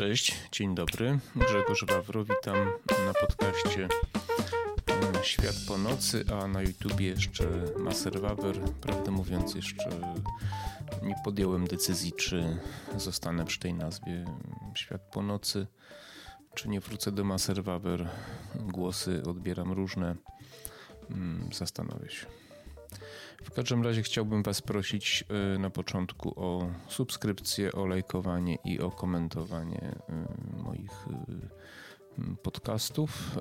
Cześć, dzień dobry. Grzegorz Wawro, witam na podcaście e, Świat po nocy, a na YouTubie jeszcze Maser Wawer. Prawdę mówiąc, jeszcze nie podjąłem decyzji, czy zostanę przy tej nazwie Świat po nocy, czy nie wrócę do Maser Wawer. Głosy odbieram różne. Mm, zastanowię się. W każdym razie chciałbym Was prosić y, na początku o subskrypcję, o lajkowanie i o komentowanie y, moich y, podcastów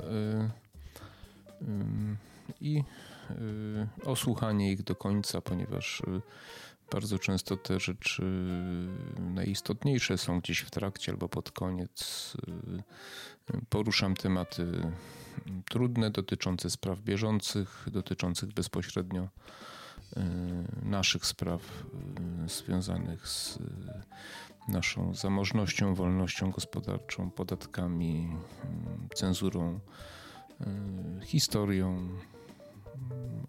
i o słuchanie ich do końca, ponieważ bardzo często te rzeczy najistotniejsze są gdzieś w trakcie albo pod koniec. Poruszam tematy trudne, dotyczące spraw bieżących, dotyczących bezpośrednio naszych spraw e, związanych z e, naszą zamożnością, wolnością gospodarczą, podatkami, cenzurą, historią,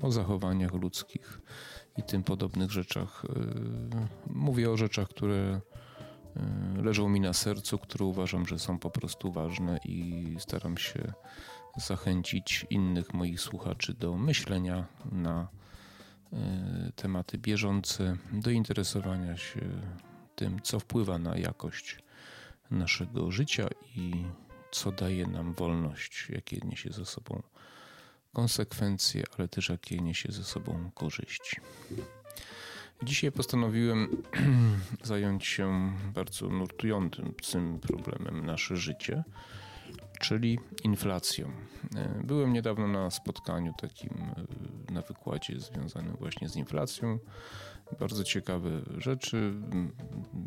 o zachowaniach ludzkich i tym podobnych rzeczach. Mówię o rzeczach, które leżą mi na sercu, które uważam, że są po prostu ważne i staram się zachęcić innych moich słuchaczy do myślenia na e, tematy bieżące, do interesowania się tym, co wpływa na jakość naszego życia i co daje nam wolność, jakie niesie ze sobą konsekwencje, ale też jakie niesie ze sobą korzyści. Dzisiaj postanowiłem zająć się bardzo nurtującym problemem nasze życie czyli inflacją. E, byłem niedawno na spotkaniu takim e, na wykładzie związanym właśnie z inflacją. Bardzo ciekawe rzeczy.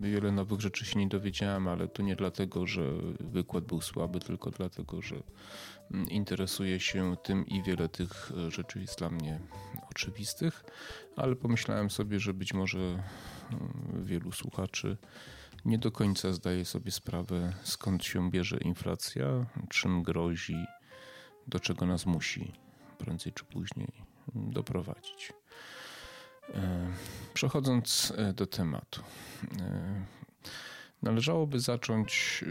Wiele nowych rzeczy się nie dowiedziałem, ale to nie dlatego, że wykład był słaby, tylko dlatego, że interesuję się tym i wiele tych rzeczy jest dla mnie oczywistych, ale pomyślałem sobie, że być może wielu słuchaczy nie do końca zdaje sobie sprawę, skąd się bierze inflacja, czym grozi, do czego nas musi prędzej czy później doprowadzić. E, przechodząc e, do tematu, e, należałoby zacząć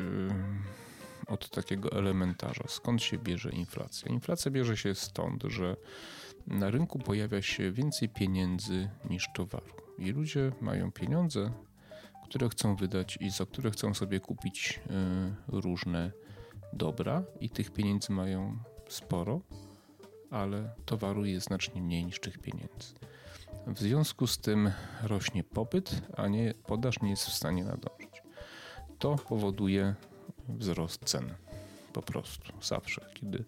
od takiego elementarza. Skąd się bierze inflacja? Inflacja bierze się stąd, że na rynku pojawia się więcej pieniędzy niż towaru. I ludzie mają pieniądze, które chcą wydać i za które chcą sobie kupić e, różne dobra i tych pieniędzy mają sporo, ale towaru jest znacznie mniej niż tych pieniędzy. W związku z tym rośnie popyt, a nie podaż nie jest w stanie nadążyć. To powoduje wzrost cen. Po prostu zawsze, kiedy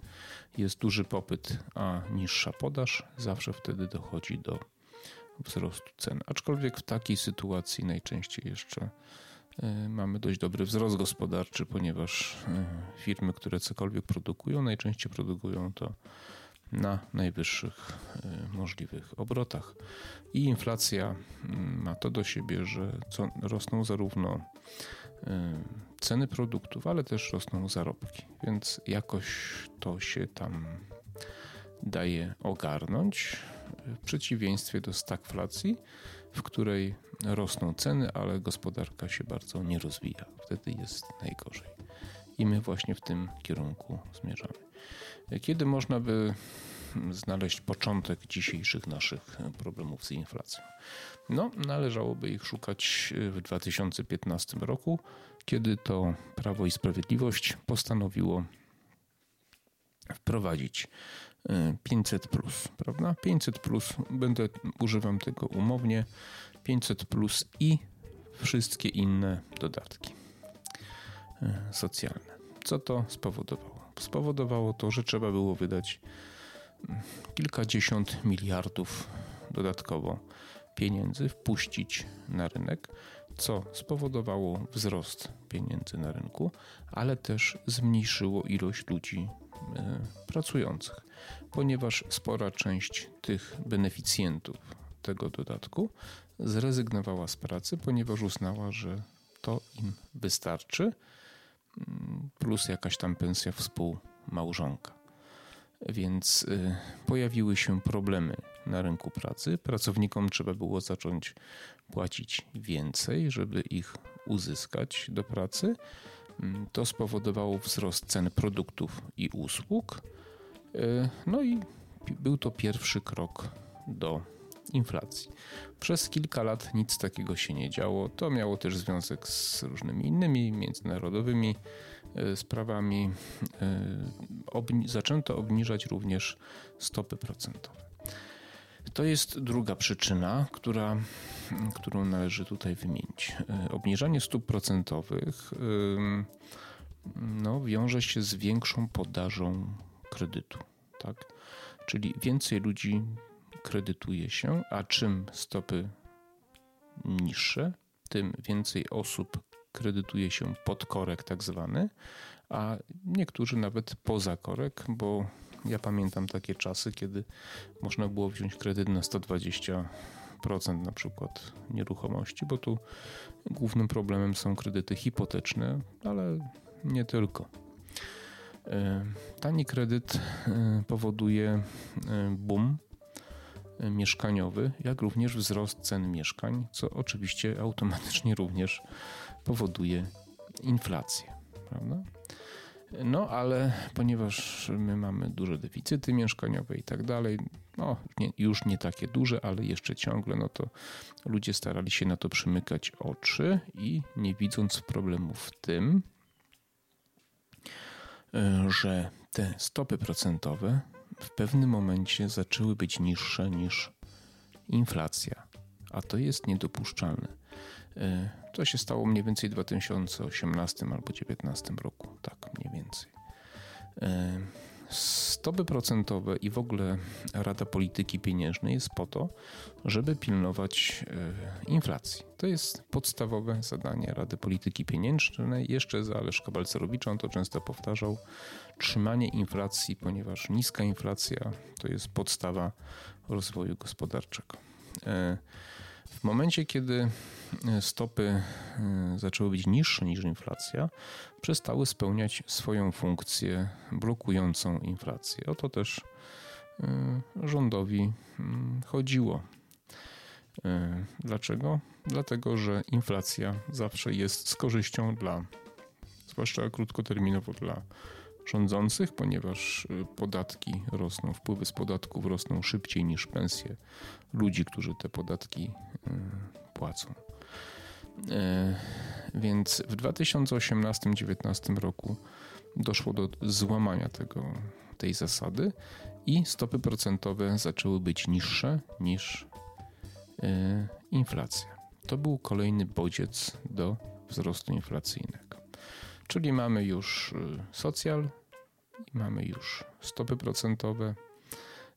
jest duży popyt, a niższa podaż, zawsze wtedy dochodzi do wzrostu cen. Aczkolwiek w takiej sytuacji najczęściej jeszcze e, mamy dość dobry wzrost gospodarczy, ponieważ e, firmy, które cokolwiek produkują, najczęściej produkują to na najwyższych e, możliwych obrotach. I inflacja mm, ma to do siebie, że rosną zarówno ceny produktów, ale też rosną zarobki, więc jakoś to się tam daje ogarnąć w przeciwieństwie do stagflacji, w której rosną ceny, ale gospodarka się bardzo nie rozwija. Wtedy jest najgorzej. I my właśnie w tym kierunku zmierzamy. Kiedy można by znaleźć początek dzisiejszych naszych problemów z inflacją? No, należałoby ich szukać w 2015 roku, kiedy to Prawo i Sprawiedliwość postanowiło wprowadzić 500 plus, prawda? 500 plus, będę używam tego umownie, 500 plus i wszystkie inne dodatki e, socjalne. Co to spowodowało? Spowodowało to, że trzeba było wydać mm, kilkadziesiąt miliardów dodatkowo pieniędzy wpuścić na rynek, co spowodowało wzrost pieniędzy na rynku, ale też zmniejszyło ilość ludzi pracujących, ponieważ spora część tych beneficjentów tego dodatku zrezygnowała z pracy, ponieważ uznała, że to im wystarczy, mm, plus jakaś tam pensja współmałżonka. Więc y, pojawiły się problemy na rynku pracy. Pracownikom trzeba było zacząć płacić więcej, żeby ich uzyskać do pracy, to spowodowało wzrost cen produktów i usług. E, no i był to pierwszy krok do inflacji. Przez kilka lat nic takiego się nie działo. To miało też związek z różnymi innymi międzynarodowymi e, sprawami. Obni zaczęto obniżać również stopy procentowe. To jest druga przyczyna, która, którą należy tutaj wymienić. E, obniżanie stóp procentowych no, wiąże się z większą podażą kredytu. Tak? Czyli więcej ludzi kredytuje się, a czym stopy niższe, tym więcej osób kredytuje się pod korek tak zwany, a niektórzy nawet poza korek, bo ja pamiętam takie czasy, kiedy można było wziąć kredyt na 120% na przykład nieruchomości, bo tu głównym problemem są kredyty hipoteczne, ale nie tylko. E, tani kredyt e, powoduje e, boom mieszkaniowy, jak również wzrost cen mieszkań, co oczywiście automatycznie również powoduje inflację. Prawda? No ale ponieważ my mamy duże deficyty mieszkaniowe i tak dalej, no nie, już nie takie duże, ale jeszcze ciągle, no to ludzie starali się na to przymykać oczy i nie widząc problemu w tym, e, że te stopy procentowe w pewnym momencie zaczęły być niższe niż inflacja, a to jest niedopuszczalne. E, to się stało mniej więcej w 2018 albo 2019 roku, tak mniej więcej. E, stopy procentowe i w ogóle Rada Polityki Pieniężnej jest po to, żeby pilnować e, inflacji. To jest podstawowe zadanie Rady Polityki Pieniężnej. Jeszcze za Leszka Balcerowicza on to często powtarzał. Trzymanie inflacji, ponieważ niska inflacja to jest podstawa rozwoju gospodarczego. W momencie, kiedy e, stopy e, zaczęły być niższe niż inflacja, przestały spełniać swoją funkcję blokującą inflację. O to też e, rządowi mm, chodziło. Dlaczego? Dlatego, że inflacja zawsze jest z korzyścią dla, zwłaszcza krótkoterminowo dla rządzących, ponieważ y, podatki rosną, wpływy z podatków rosną szybciej niż pensje ludzi, którzy te podatki y, płacą. Y, więc w 2018-2019 roku doszło do złamania tego, tej zasady i stopy procentowe zaczęły być niższe niż inflacja. To był kolejny bodziec do wzrostu inflacyjnego. Czyli mamy już y, socjal, mamy już stopy procentowe.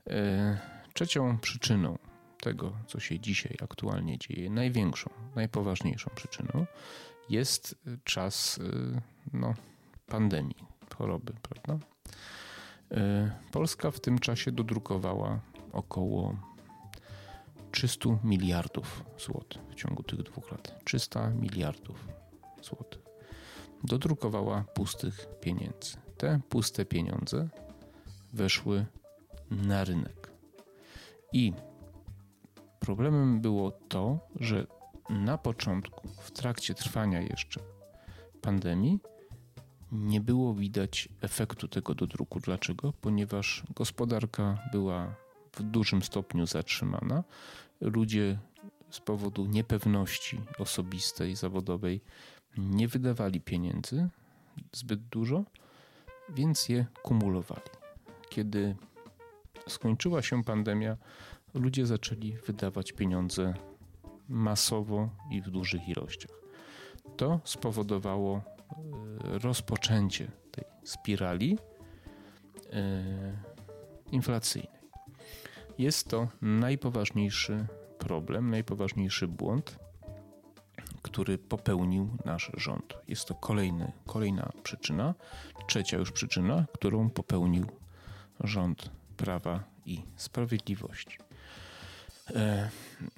E, trzecią przyczyną tego, co się dzisiaj aktualnie dzieje, największą, najpoważniejszą przyczyną jest czas y, no, pandemii, choroby, prawda? Polska w tym czasie dodrukowała około 300 miliardów złotych w ciągu tych dwóch lat. 300 miliardów złotych dodrukowała pustych pieniędzy. Te puste pieniądze weszły na rynek. I problemem było to, że na początku, w trakcie trwania jeszcze pandemii, nie było widać efektu tego dodruku. Dlaczego? Ponieważ gospodarka była w dużym stopniu zatrzymana. Ludzie z powodu niepewności osobistej, zawodowej nie wydawali pieniędzy zbyt dużo, więc je kumulowali. Kiedy skończyła się pandemia, ludzie zaczęli wydawać pieniądze masowo i w dużych ilościach. To spowodowało e, rozpoczęcie tej spirali e, inflacyjnej. Jest to najpoważniejszy problem, najpoważniejszy błąd, który popełnił nasz rząd. Jest to kolejny, kolejna przyczyna, trzecia już przyczyna, którą popełnił rząd Prawa i Sprawiedliwości. E,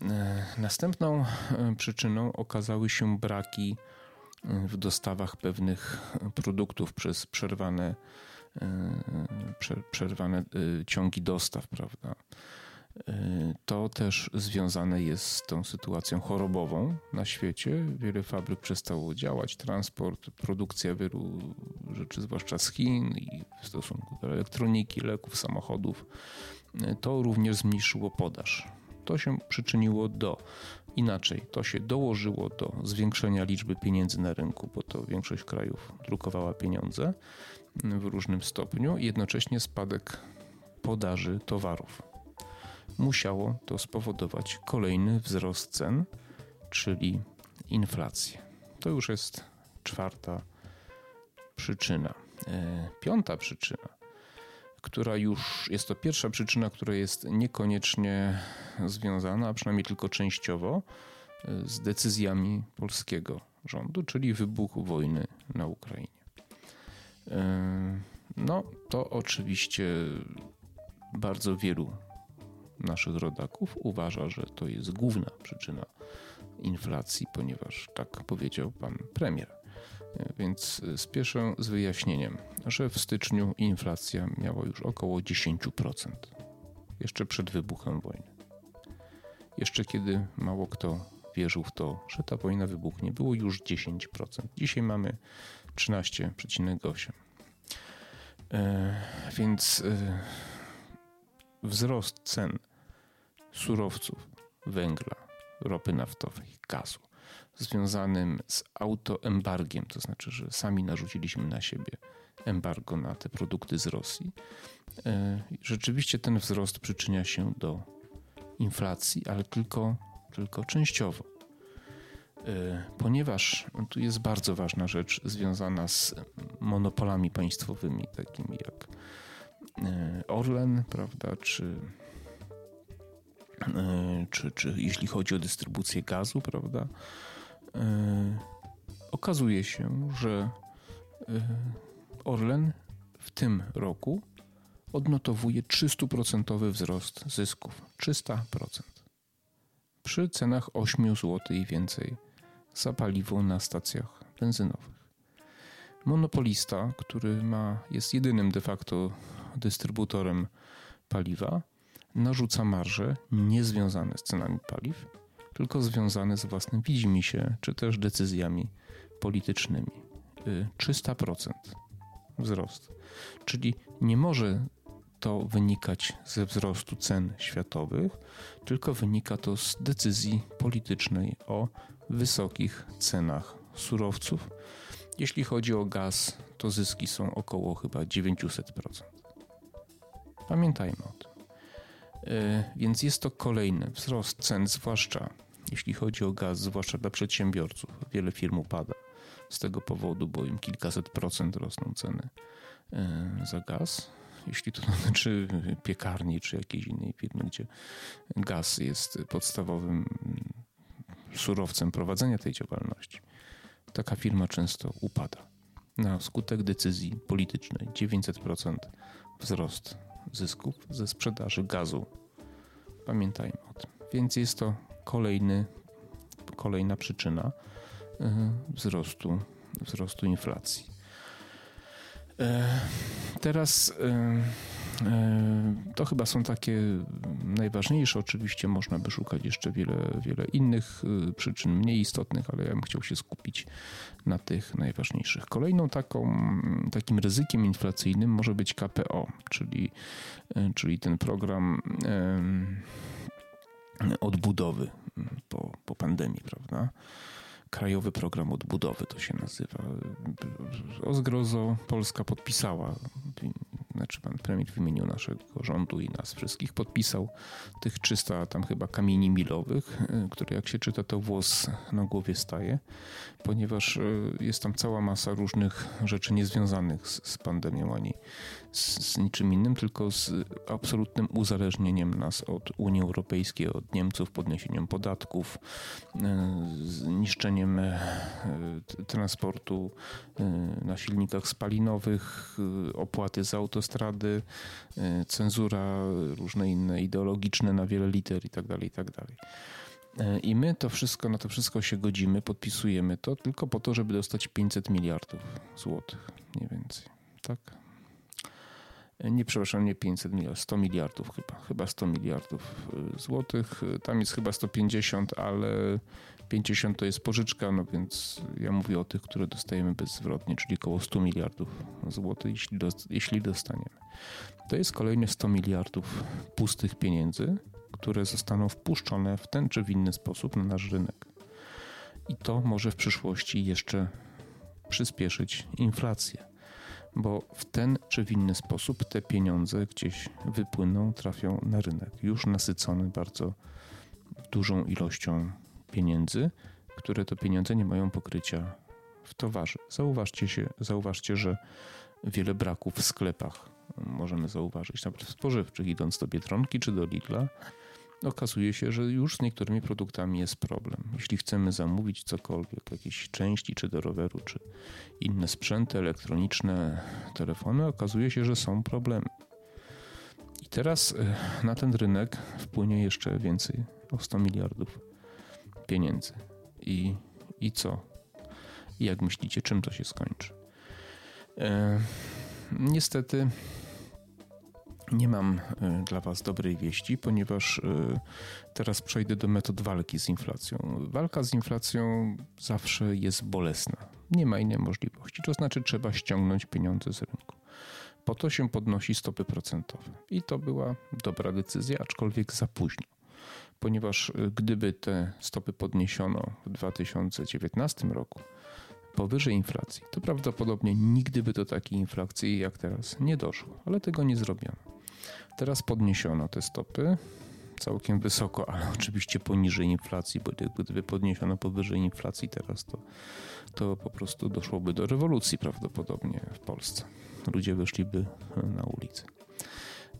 e, następną e, przyczyną okazały się braki e, w dostawach pewnych produktów przez przerwane, e, prze, przerwane ciągi dostaw, prawda? To też związane jest z tą sytuacją chorobową na świecie. Wiele fabryk przestało działać, transport, produkcja wielu rzeczy, zwłaszcza z Chin i w stosunku do elektroniki, leków, samochodów. To również zmniejszyło podaż. To się przyczyniło do inaczej, to się dołożyło do zwiększenia liczby pieniędzy na rynku, bo to większość krajów drukowała pieniądze w różnym stopniu, jednocześnie spadek podaży towarów musiało to spowodować kolejny wzrost cen, czyli inflację. To już jest czwarta przyczyna. E, piąta przyczyna, która już jest to pierwsza przyczyna, która jest niekoniecznie związana, a przynajmniej tylko częściowo, e, z decyzjami polskiego rządu, czyli wybuchu wojny na Ukrainie. E, no, to oczywiście bardzo wielu naszych rodaków uważa, że to jest główna przyczyna inflacji, ponieważ tak powiedział pan premier. Więc spieszę z wyjaśnieniem, że w styczniu inflacja miała już około 10%. Jeszcze przed wybuchem wojny. Jeszcze kiedy mało kto wierzył w to, że ta wojna wybuchnie, było już 10%. Dzisiaj mamy 13,8%. E, więc e, wzrost cen surowców, węgla, ropy naftowej, gazu, związanym z autoembargiem, to znaczy, że sami narzuciliśmy na siebie embargo na te produkty z Rosji. E, rzeczywiście ten wzrost przyczynia się do inflacji, ale tylko, tylko częściowo. E, ponieważ tu jest bardzo ważna rzecz związana z monopolami państwowymi, takimi jak e, Orlen, prawda, czy czy, czy jeśli chodzi o dystrybucję gazu, prawda, e, okazuje się, że e, Orlen w tym roku odnotowuje 300% wzrost zysków. 300%. Przy cenach 8 zł i więcej za paliwo na stacjach benzynowych. Monopolista, który ma, jest jedynym de facto dystrybutorem paliwa, narzuca marże niezwiązane z cenami paliw, tylko związane z własnym widzimisię, czy też decyzjami politycznymi. 300% y, wzrost. Czyli nie może to wynikać ze wzrostu cen światowych, tylko wynika to z decyzji politycznej o wysokich cenach surowców. Jeśli chodzi o gaz, to zyski są około chyba 900%. Pamiętajmy o więc jest to kolejny wzrost cen, zwłaszcza jeśli chodzi o gaz, zwłaszcza dla przedsiębiorców. Wiele firm upada z tego powodu, bo im kilkaset procent rosną ceny e, za gaz. Jeśli to dotyczy piekarni czy jakiejś innej firmy, gdzie gaz jest podstawowym surowcem prowadzenia tej działalności, taka firma często upada na skutek decyzji politycznej. 900% wzrost zysków ze sprzedaży gazu. Pamiętajmy o tym. Więc jest to kolejny, kolejna przyczyna y, wzrostu, wzrostu inflacji. E, teraz E, to chyba są takie najważniejsze. Oczywiście można by szukać jeszcze wiele, wiele innych e, przyczyn mniej istotnych, ale ja bym chciał się skupić na tych najważniejszych. Kolejną taką, takim ryzykiem inflacyjnym może być KPO, czyli, e, czyli ten program odbudowy po, po pandemii, prawda? Krajowy Program Odbudowy to się nazywa. O zgrozo Polska podpisała znaczy pan premier w imieniu naszego rządu i nas wszystkich podpisał tych 300 tam chyba kamieni milowych, e, które jak się czyta to włos na głowie staje, ponieważ e, jest tam cała masa różnych rzeczy niezwiązanych z, z pandemią ani z, z, niczym innym, tylko z absolutnym uzależnieniem nas od Unii Europejskiej, od Niemców, podniesieniem podatków, e, zniszczeniem transportu na silnikach spalinowych, opłaty za autostrady, autostrady, y, cenzura, różne inne ideologiczne na wiele liter i tak dalej, i tak dalej. Y, I my to wszystko, na to wszystko się godzimy, podpisujemy to tylko po to, żeby dostać 500 miliardów złotych, mniej więcej. Tak? Nie przepraszam, nie 500 miliardów, 100 miliardów chyba, chyba 100 miliardów złotych. Tam jest chyba 150, ale 50 to jest pożyczka, no więc ja mówię o tych, które dostajemy bezzwrotnie, czyli około 100 miliardów złotych, jeśli, jeśli dostaniemy. To jest kolejne 100 miliardów pustych pieniędzy, które zostaną wpuszczone w ten czy w inny sposób na nasz rynek. I to może w przyszłości jeszcze przyspieszyć inflację, bo w ten czy w inny sposób te pieniądze gdzieś wypłyną, trafią na rynek, już nasycony bardzo dużą ilością pieniędzy, które to pieniądze nie mają pokrycia w towarze. Zauważcie, się, zauważcie, że wiele braków w sklepach możemy zauważyć, nawet w spożywczych, idąc do Biedronki czy do Lidla, okazuje się, że już z niektórymi produktami jest problem. Jeśli chcemy zamówić cokolwiek, jakieś części czy do roweru, czy inne sprzęty elektroniczne, telefony, okazuje się, że są problemy. I teraz e, na ten rynek wpłynie jeszcze więcej o 100 miliardów pieniędzy. I, i co? I jak myślicie, czym to się skończy? E, niestety nie mam e, dla Was dobrej wieści, ponieważ e, teraz przejdę do metod walki z inflacją. Walka z inflacją zawsze jest bolesna. Nie ma innej możliwości. To znaczy, trzeba ściągnąć pieniądze z rynku. Po to się podnosi stopy procentowe. I to była dobra decyzja, aczkolwiek za późno. Ponieważ e, gdyby te stopy podniesiono w 2019 roku, powyżej inflacji, to prawdopodobnie nigdy by do takiej inflacji jak teraz nie doszło, ale tego nie zrobiono. Teraz podniesiono te stopy całkiem wysoko, ale oczywiście poniżej inflacji, bo gdyby podniesiono powyżej inflacji teraz, to, to po prostu doszłoby do rewolucji prawdopodobnie w Polsce. Ludzie wyszliby na ulicę.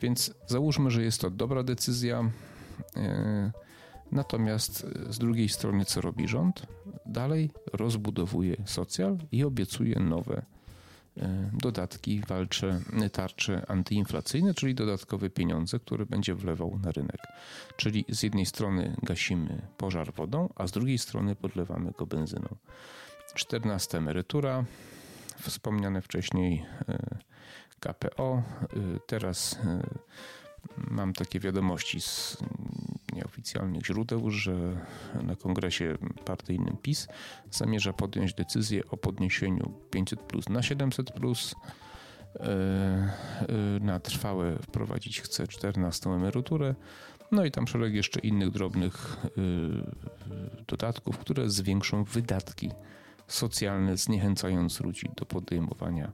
Więc załóżmy, że jest to dobra decyzja. E, natomiast z drugiej strony, co robi rząd? Dalej rozbudowuje socjal i obiecuje nowe E, dodatki walcze, tarcze antyinflacyjne, czyli dodatkowe pieniądze, które będzie wlewał na rynek. Czyli z jednej strony gasimy pożar wodą, a z drugiej strony podlewamy go benzyną. 14 emerytura, wspomniane wcześniej KPO, teraz mam takie wiadomości z nieoficjalnych źródeł, że na kongresie partyjnym PiS zamierza podjąć decyzję o podniesieniu 500 plus na 700 plus. E, e, na trwałe wprowadzić chce 14 emeryturę. No i tam szereg jeszcze innych drobnych e, dodatków, które zwiększą wydatki socjalne, zniechęcając ludzi do podejmowania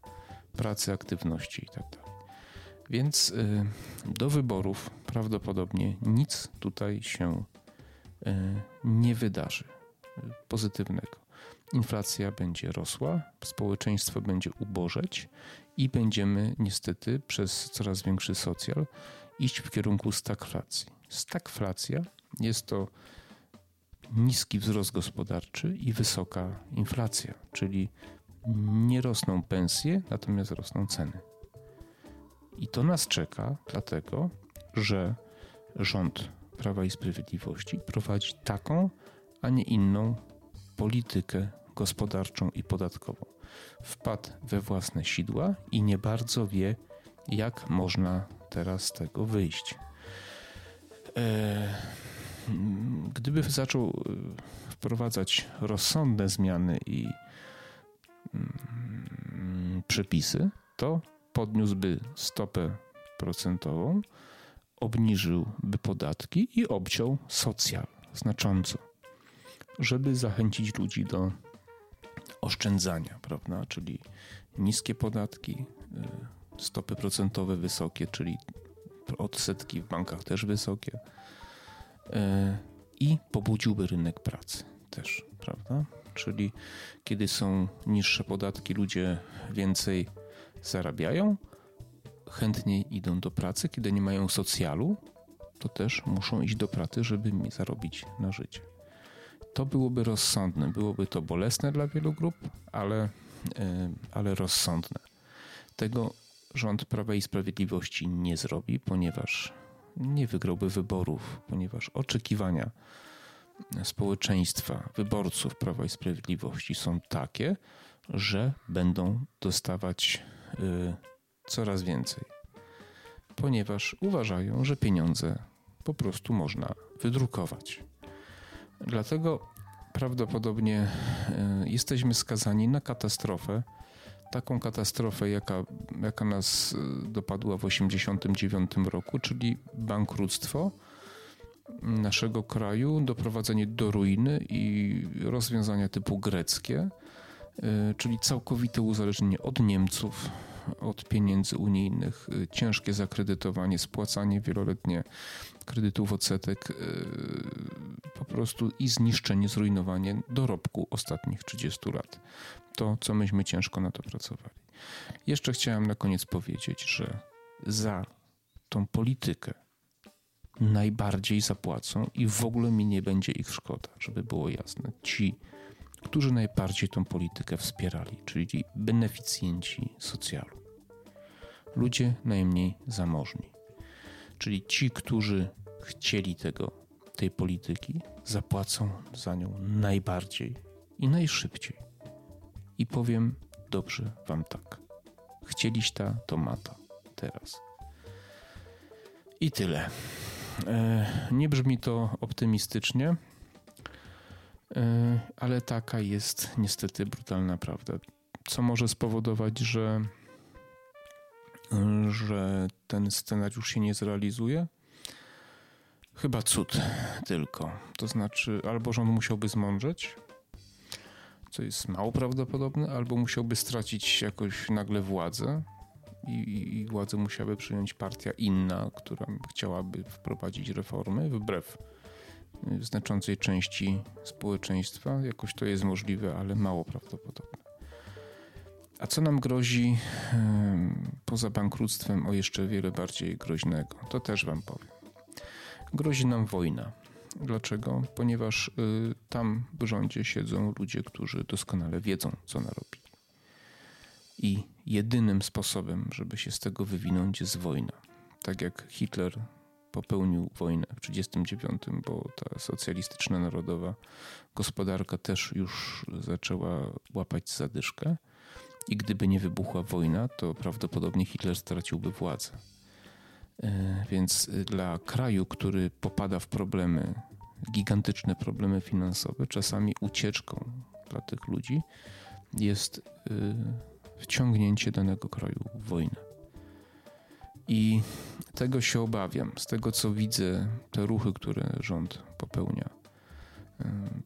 pracy, aktywności itd. Więc y, do wyborów prawdopodobnie nic tutaj się y, nie wydarzy pozytywnego. Inflacja będzie rosła, społeczeństwo będzie ubożeć i będziemy niestety przez coraz większy socjal iść w kierunku stagflacji. Stagflacja jest to niski wzrost gospodarczy i wysoka inflacja, czyli nie rosną pensje, natomiast rosną ceny. I to nas czeka, dlatego że rząd Prawa i Sprawiedliwości prowadzi taką, a nie inną politykę gospodarczą i podatkową. Wpadł we własne sidła i nie bardzo wie, jak można teraz z tego wyjść. E, gdyby zaczął e, wprowadzać rozsądne zmiany i mm, przepisy, to podniósłby stopę procentową, obniżyłby podatki i obciął socjal znacząco, żeby zachęcić ludzi do oszczędzania, prawda? Czyli niskie podatki, y, stopy procentowe wysokie, czyli odsetki w bankach też wysokie y, i pobudziłby rynek pracy też, prawda? Czyli kiedy są niższe podatki, ludzie więcej zarabiają, chętniej idą do pracy, kiedy nie mają socjalu, to też muszą iść do pracy, żeby mi zarobić na życie. To byłoby rozsądne, byłoby to bolesne dla wielu grup, ale, e, ale rozsądne. Tego rząd Prawa i Sprawiedliwości nie zrobi, ponieważ nie wygrałby wyborów, ponieważ oczekiwania społeczeństwa, wyborców Prawa i Sprawiedliwości są takie, że będą dostawać Y, coraz więcej. ponieważ uważają, że pieniądze po prostu można wydrukować. Dlatego prawdopodobnie e, jesteśmy skazani na katastrofę, taką katastrofę, jaka, jaka nas e, dopadła w 1989 roku, czyli bankructwo naszego kraju, doprowadzenie do ruiny i rozwiązania typu greckie, czyli całkowite uzależnienie od Niemców, od pieniędzy unijnych, e, ciężkie zakredytowanie, spłacanie wieloletnie kredytów odsetek, po prostu i zniszczenie, zrujnowanie dorobku ostatnich 30 lat. To, co myśmy ciężko na to pracowali. Jeszcze chciałem na koniec powiedzieć, że za tą politykę najbardziej zapłacą i w ogóle mi nie będzie ich szkoda, żeby było jasne. Ci, którzy najbardziej tą politykę wspierali, czyli beneficjenci socjalu. Ludzie najmniej zamożni. Czyli ci, którzy chcieli tego, tej polityki, zapłacą za nią najbardziej i najszybciej. I powiem dobrze wam tak. Chcieliś ta, to mata. Teraz. I tyle. E, nie brzmi to optymistycznie, ale taka jest niestety brutalna prawda. Co może spowodować, że, że ten scenariusz się nie zrealizuje? Chyba cud tylko. To znaczy, albo rząd musiałby zmądrzeć, co jest mało prawdopodobne, albo musiałby stracić jakoś nagle władzę, i, i władzę musiałaby przyjąć partia inna, która chciałaby wprowadzić reformy wbrew znaczącej części społeczeństwa. Jakoś to jest możliwe, ale mało prawdopodobne. A co nam grozi poza bankructwem o jeszcze wiele bardziej groźnego? To też Wam powiem. Grozi nam wojna. Dlaczego? Ponieważ y, tam w rządzie siedzą ludzie, którzy doskonale wiedzą, co narobi. I jedynym sposobem, żeby się z tego wywinąć, jest wojna. Tak jak Hitler popełnił wojnę w 1939, bo ta socjalistyczna narodowa gospodarka też już zaczęła łapać zadyszkę. I gdyby nie wybuchła wojna, to prawdopodobnie Hitler straciłby władzę. E, więc dla kraju, który popada w problemy, gigantyczne problemy finansowe, czasami ucieczką dla tych ludzi jest y, wciągnięcie danego kraju w wojnę. I tego się obawiam. Z tego co widzę, te ruchy, które rząd popełnia,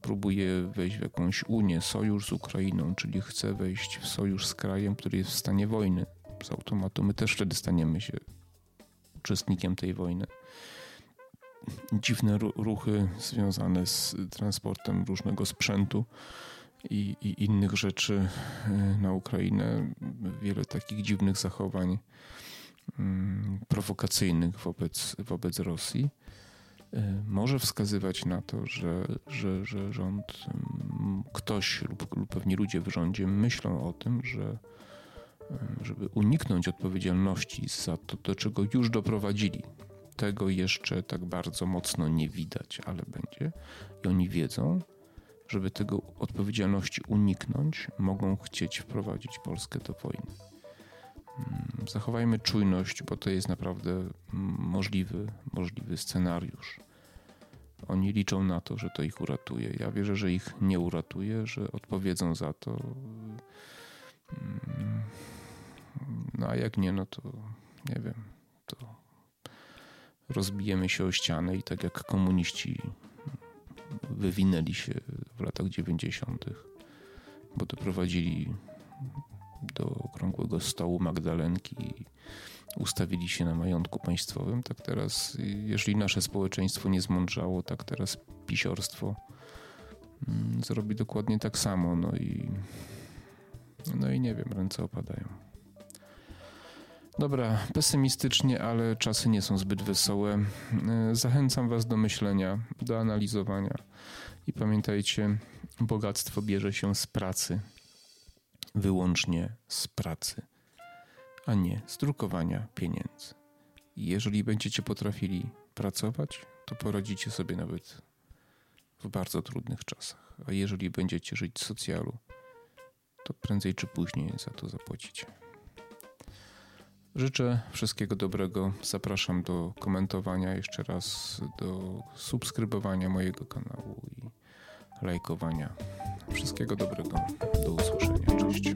próbuje wejść w jakąś unię, sojusz z Ukrainą, czyli chce wejść w sojusz z krajem, który jest w stanie wojny. Z automatu my też wtedy staniemy się uczestnikiem tej wojny. Dziwne ruchy związane z transportem różnego sprzętu i, i innych rzeczy e, na Ukrainę. Wiele takich dziwnych zachowań prowokacyjnych wobec, wobec Rosji e, może wskazywać na to, że, że, że rząd, mm, ktoś lub, lub pewnie ludzie w rządzie myślą o tym, że e, żeby uniknąć odpowiedzialności za to, do czego już doprowadzili. Tego jeszcze tak bardzo mocno nie widać, ale będzie. I oni wiedzą, żeby tego odpowiedzialności uniknąć, mogą chcieć wprowadzić Polskę do wojny. Mm, zachowajmy czujność, bo to jest naprawdę możliwy, możliwy scenariusz. Oni liczą na to, że to ich uratuje. Ja wierzę, że ich nie uratuje, że odpowiedzą za to. Mm, no a jak nie, no to nie wiem, to rozbijemy się o ścianę i tak jak komuniści wywinęli się w latach 90., bo doprowadzili do okrągłego stołu Magdalenki i ustawili się na majątku państwowym. Tak teraz, jeżeli nasze społeczeństwo nie zmądrzało, tak teraz pisiorstwo mm, zrobi dokładnie tak samo. No i, no i nie wiem, ręce opadają. Dobra, pesymistycznie, ale czasy nie są zbyt wesołe. E, zachęcam Was do myślenia, do analizowania. I pamiętajcie, bogactwo bierze się z pracy, wyłącznie z pracy, a nie z drukowania pieniędzy. Jeżeli będziecie potrafili pracować, to poradzicie sobie nawet w bardzo trudnych czasach. A jeżeli będziecie żyć z socjalu, to prędzej czy później za to zapłacicie. Życzę wszystkiego dobrego. Zapraszam do komentowania jeszcze raz, do subskrybowania mojego kanału i lajkowania. Wszystkiego dobrego. Do usłyszenia. Cześć.